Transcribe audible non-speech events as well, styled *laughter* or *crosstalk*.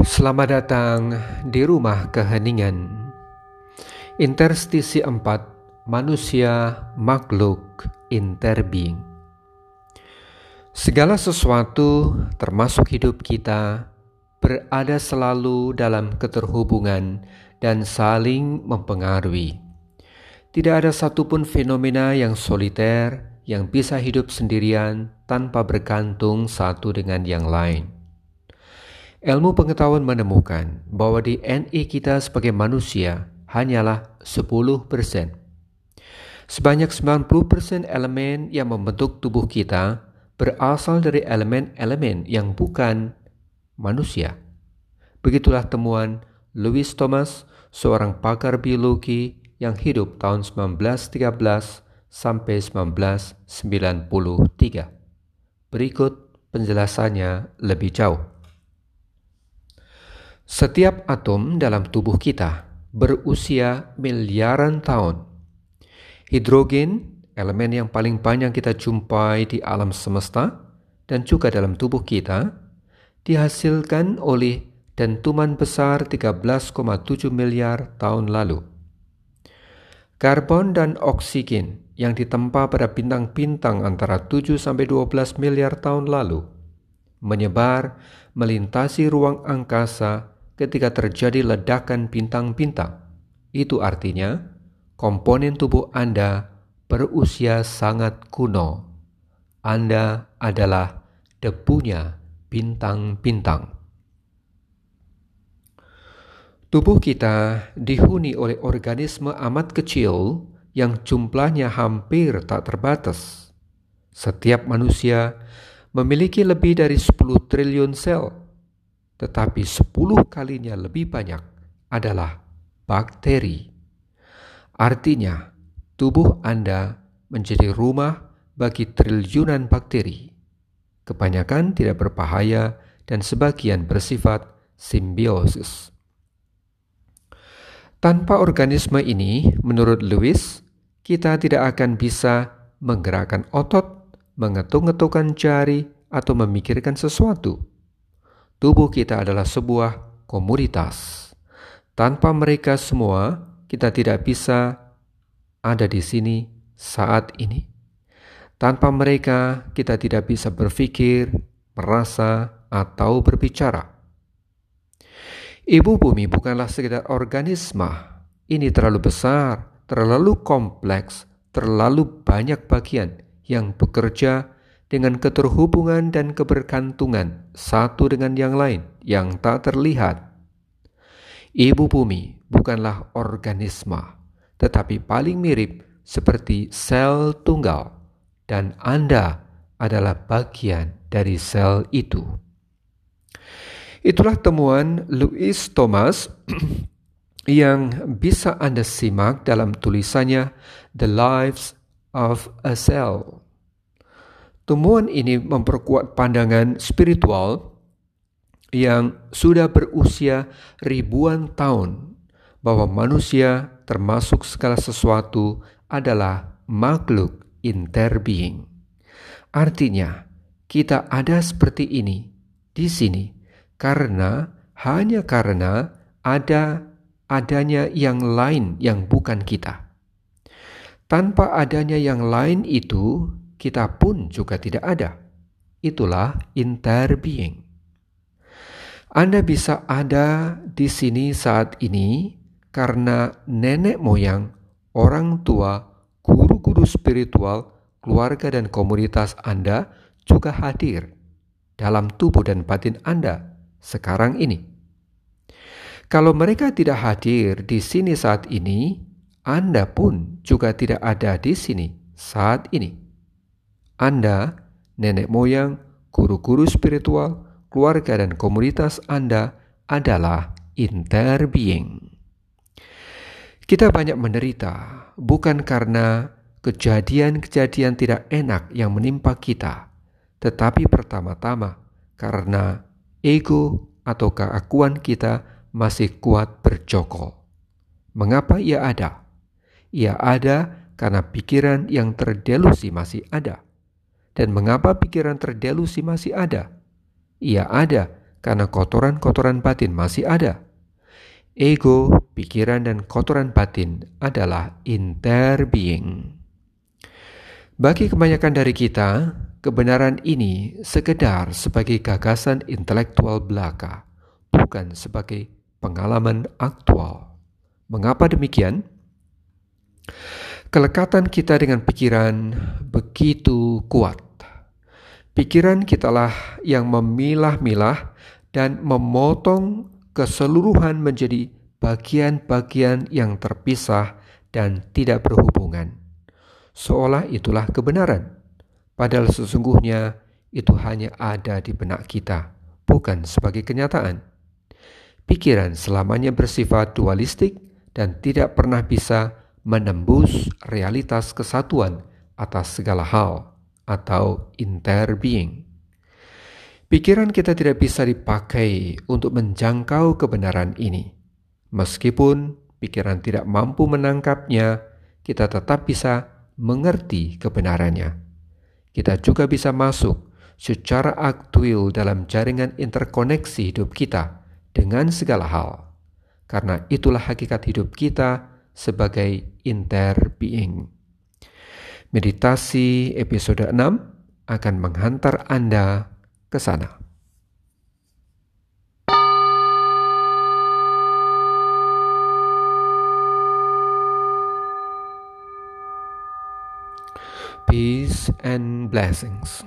Selamat datang di rumah keheningan. Interstisi 4 Manusia Makhluk Interbeing Segala sesuatu termasuk hidup kita berada selalu dalam keterhubungan dan saling mempengaruhi. Tidak ada satupun fenomena yang soliter yang bisa hidup sendirian tanpa bergantung satu dengan yang lain. Ilmu pengetahuan menemukan bahwa DNA kita sebagai manusia hanyalah 10%. Sebanyak 90% elemen yang membentuk tubuh kita berasal dari elemen-elemen yang bukan manusia. Begitulah temuan Louis Thomas, seorang pakar biologi yang hidup tahun 1913 sampai 1993. Berikut penjelasannya lebih jauh. Setiap atom dalam tubuh kita berusia miliaran tahun. Hidrogen, elemen yang paling banyak kita jumpai di alam semesta dan juga dalam tubuh kita, dihasilkan oleh dentuman besar 13,7 miliar tahun lalu. Karbon dan oksigen yang ditempa pada bintang-bintang antara 7 sampai 12 miliar tahun lalu menyebar melintasi ruang angkasa ketika terjadi ledakan bintang-bintang. Itu artinya komponen tubuh Anda berusia sangat kuno. Anda adalah debunya bintang-bintang. Tubuh kita dihuni oleh organisme amat kecil yang jumlahnya hampir tak terbatas. Setiap manusia memiliki lebih dari 10 triliun sel tetapi sepuluh kalinya lebih banyak adalah bakteri. Artinya, tubuh Anda menjadi rumah bagi triliunan bakteri. Kebanyakan tidak berbahaya dan sebagian bersifat simbiosis. Tanpa organisme ini, menurut Lewis, kita tidak akan bisa menggerakkan otot, mengetuk-ngetukkan jari, atau memikirkan sesuatu. Tubuh kita adalah sebuah komunitas. Tanpa mereka semua, kita tidak bisa ada di sini saat ini. Tanpa mereka, kita tidak bisa berpikir, merasa, atau berbicara. Ibu bumi bukanlah sekedar organisme. Ini terlalu besar, terlalu kompleks, terlalu banyak bagian yang bekerja dengan keterhubungan dan kebergantungan satu dengan yang lain yang tak terlihat. Ibu bumi bukanlah organisme, tetapi paling mirip seperti sel tunggal, dan Anda adalah bagian dari sel itu. Itulah temuan Louis Thomas *clears throat* yang bisa Anda simak dalam tulisannya The Lives of a Cell. Temuan ini memperkuat pandangan spiritual yang sudah berusia ribuan tahun bahwa manusia termasuk segala sesuatu adalah makhluk interbeing. Artinya, kita ada seperti ini di sini karena hanya karena ada adanya yang lain yang bukan kita. Tanpa adanya yang lain itu, kita pun juga tidak ada. Itulah interbeing. Anda bisa ada di sini saat ini karena nenek moyang, orang tua, guru-guru spiritual, keluarga dan komunitas Anda juga hadir dalam tubuh dan batin Anda sekarang ini. Kalau mereka tidak hadir di sini saat ini, Anda pun juga tidak ada di sini saat ini. Anda, nenek moyang, guru-guru spiritual, keluarga dan komunitas Anda adalah interbeing. Kita banyak menderita bukan karena kejadian-kejadian tidak enak yang menimpa kita, tetapi pertama-tama karena ego atau keakuan kita masih kuat berjokol. Mengapa ia ada? Ia ada karena pikiran yang terdelusi masih ada dan mengapa pikiran terdelusi masih ada? Ia ada karena kotoran-kotoran batin masih ada. Ego, pikiran, dan kotoran batin adalah interbeing. Bagi kebanyakan dari kita, kebenaran ini sekedar sebagai gagasan intelektual belaka, bukan sebagai pengalaman aktual. Mengapa demikian? Kelekatan kita dengan pikiran begitu kuat. Pikiran kitalah yang memilah-milah dan memotong keseluruhan menjadi bagian-bagian yang terpisah dan tidak berhubungan seolah itulah kebenaran. Padahal sesungguhnya itu hanya ada di benak kita, bukan sebagai kenyataan. Pikiran selamanya bersifat dualistik dan tidak pernah bisa menembus realitas kesatuan atas segala hal atau interbeing. Pikiran kita tidak bisa dipakai untuk menjangkau kebenaran ini. Meskipun pikiran tidak mampu menangkapnya, kita tetap bisa mengerti kebenarannya. Kita juga bisa masuk secara aktual dalam jaringan interkoneksi hidup kita dengan segala hal. Karena itulah hakikat hidup kita sebagai interbeing. Meditasi episode 6 akan menghantar Anda ke sana. peace and blessings.